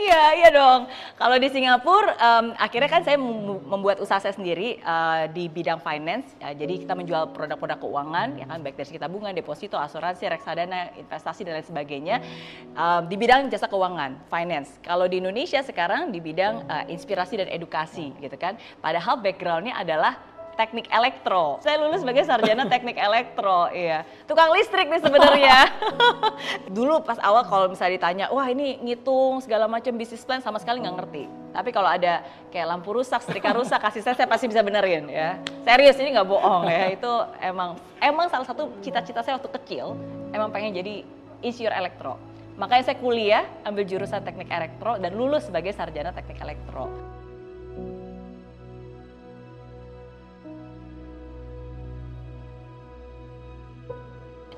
Iya, iya dong. Kalau di Singapura, um, akhirnya kan saya membuat usaha saya sendiri uh, di bidang finance. Ya, jadi kita menjual produk-produk keuangan, ya kan, baik dari sekitar tabungan, deposito, asuransi, reksadana, investasi dan lain sebagainya. Uh, di bidang jasa keuangan, finance. Kalau di Indonesia sekarang di bidang uh, inspirasi dan edukasi, gitu kan. Padahal backgroundnya adalah teknik elektro. Saya lulus sebagai sarjana teknik elektro, iya. Tukang listrik nih sebenarnya. Dulu pas awal kalau misalnya ditanya, wah ini ngitung segala macam bisnis plan sama sekali nggak ngerti. Tapi kalau ada kayak lampu rusak, setrika rusak, kasih saya, saya pasti bisa benerin ya. Serius ini nggak bohong ya. Itu emang emang salah satu cita-cita saya waktu kecil, emang pengen jadi insinyur elektro. Makanya saya kuliah ambil jurusan teknik elektro dan lulus sebagai sarjana teknik elektro.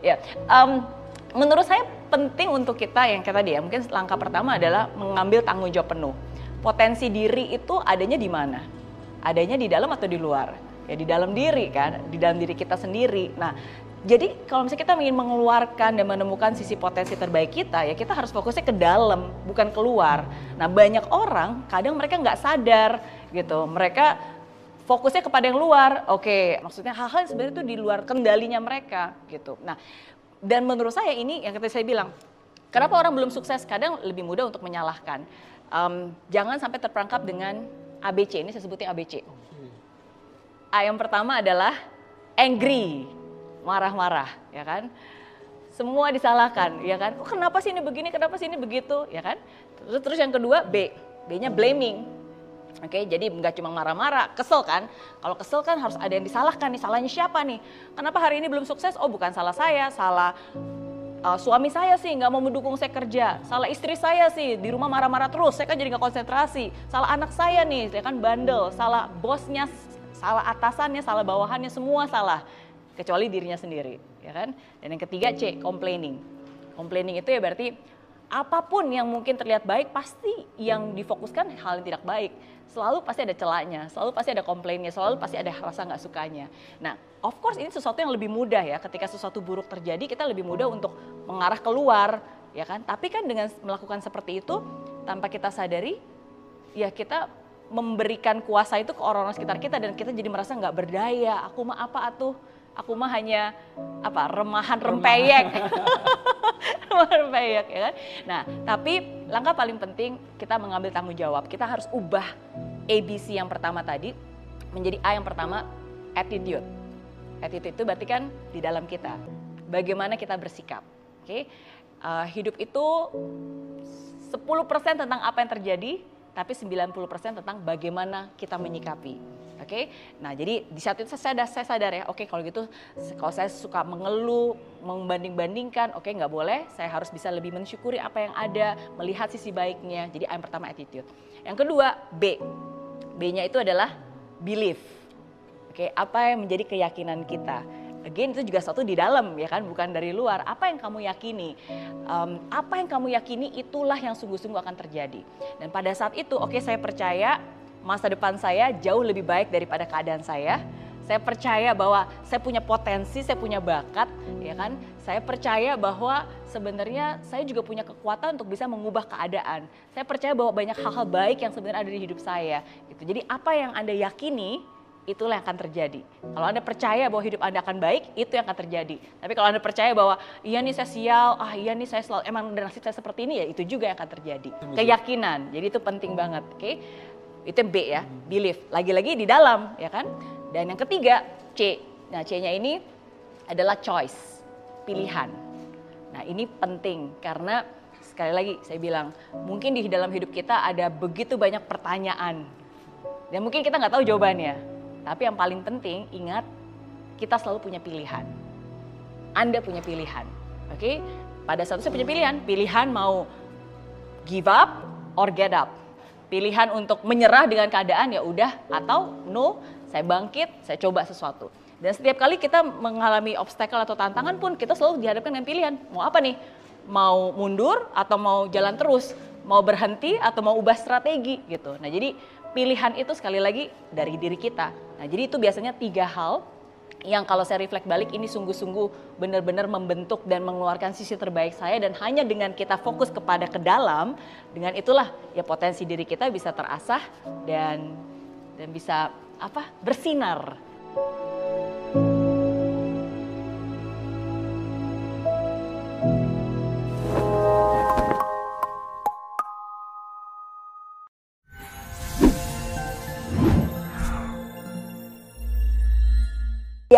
Ya, um, menurut saya penting untuk kita yang kata dia, mungkin langkah pertama adalah mengambil tanggung jawab penuh. Potensi diri itu adanya di mana? Adanya di dalam atau di luar? Ya di dalam diri kan, di dalam diri kita sendiri. Nah, jadi kalau misalnya kita ingin mengeluarkan dan menemukan sisi potensi terbaik kita, ya kita harus fokusnya ke dalam, bukan keluar. Nah banyak orang kadang mereka nggak sadar gitu, mereka fokusnya kepada yang luar. Oke, maksudnya hal-hal yang sebenarnya itu di luar kendalinya mereka gitu. Nah, dan menurut saya ini yang tadi saya bilang, kenapa orang belum sukses kadang lebih mudah untuk menyalahkan. Um, jangan sampai terperangkap dengan ABC, ini saya sebutnya ABC. A yang pertama adalah angry, marah-marah, ya kan? Semua disalahkan, ya kan? Oh, kenapa sih ini begini, kenapa sih ini begitu, ya kan? Terus, terus yang kedua B, B-nya blaming, Oke, okay, jadi nggak cuma marah-marah, kesel kan? Kalau kesel kan harus ada yang disalahkan nih, salahnya siapa nih? Kenapa hari ini belum sukses? Oh bukan salah saya, salah uh, suami saya sih nggak mau mendukung saya kerja, salah istri saya sih di rumah marah-marah terus, saya kan jadi nggak konsentrasi, salah anak saya nih, saya kan bandel, salah bosnya, salah atasannya, salah bawahannya, semua salah, kecuali dirinya sendiri, ya kan? Dan yang ketiga C, complaining. Complaining itu ya berarti apa pun yang mungkin terlihat baik pasti yang difokuskan hal yang tidak baik selalu pasti ada celahnya, selalu pasti ada komplainnya, selalu pasti ada rasa nggak sukanya. Nah, of course ini sesuatu yang lebih mudah ya. Ketika sesuatu buruk terjadi, kita lebih mudah untuk mengarah keluar, ya kan? Tapi kan dengan melakukan seperti itu, tanpa kita sadari, ya kita memberikan kuasa itu ke orang-orang sekitar kita dan kita jadi merasa nggak berdaya. Aku mah apa atuh? Aku mah hanya apa remahan rempeyek. remahan rempeyek ya kan. Nah, tapi langkah paling penting kita mengambil tanggung jawab. Kita harus ubah ABC yang pertama tadi menjadi A yang pertama attitude. Attitude itu berarti kan di dalam kita. Bagaimana kita bersikap. Oke. Okay? Uh, hidup itu 10% tentang apa yang terjadi, tapi 90% tentang bagaimana kita menyikapi. Oke, okay? nah jadi di saat itu saya sadar, saya sadar ya, oke okay, kalau gitu kalau saya suka mengeluh, membanding-bandingkan, oke okay, nggak boleh, saya harus bisa lebih mensyukuri apa yang ada, melihat sisi baiknya. Jadi yang pertama attitude. Yang kedua B, B-nya itu adalah belief. Oke, okay? apa yang menjadi keyakinan kita again itu juga satu di dalam ya kan bukan dari luar apa yang kamu yakini um, apa yang kamu yakini itulah yang sungguh-sungguh akan terjadi dan pada saat itu oke okay, saya percaya masa depan saya jauh lebih baik daripada keadaan saya saya percaya bahwa saya punya potensi, saya punya bakat, ya kan? Saya percaya bahwa sebenarnya saya juga punya kekuatan untuk bisa mengubah keadaan. Saya percaya bahwa banyak hal-hal baik yang sebenarnya ada di hidup saya. Gitu. Jadi apa yang anda yakini, itulah yang akan terjadi. Kalau Anda percaya bahwa hidup Anda akan baik, itu yang akan terjadi. Tapi kalau Anda percaya bahwa iya nih saya sial, ah iya nih saya selalu emang nasib saya seperti ini ya, itu juga yang akan terjadi. Keyakinan. Jadi itu penting banget, oke? Okay? Itu B ya, belief. Lagi-lagi di dalam, ya kan? Dan yang ketiga, C. Nah, C-nya ini adalah choice, pilihan. Nah, ini penting karena sekali lagi saya bilang, mungkin di dalam hidup kita ada begitu banyak pertanyaan. Dan mungkin kita nggak tahu jawabannya tapi yang paling penting ingat kita selalu punya pilihan. Anda punya pilihan. Oke? Okay? Pada saat saya punya pilihan, pilihan mau give up or get up. Pilihan untuk menyerah dengan keadaan ya udah atau no, saya bangkit, saya coba sesuatu. Dan setiap kali kita mengalami obstacle atau tantangan pun kita selalu dihadapkan dengan pilihan. Mau apa nih? Mau mundur atau mau jalan terus? Mau berhenti atau mau ubah strategi gitu. Nah jadi pilihan itu sekali lagi dari diri kita. Nah, jadi itu biasanya tiga hal yang kalau saya reflect balik ini sungguh-sungguh benar-benar membentuk dan mengeluarkan sisi terbaik saya dan hanya dengan kita fokus kepada ke dalam dengan itulah ya potensi diri kita bisa terasah dan dan bisa apa bersinar.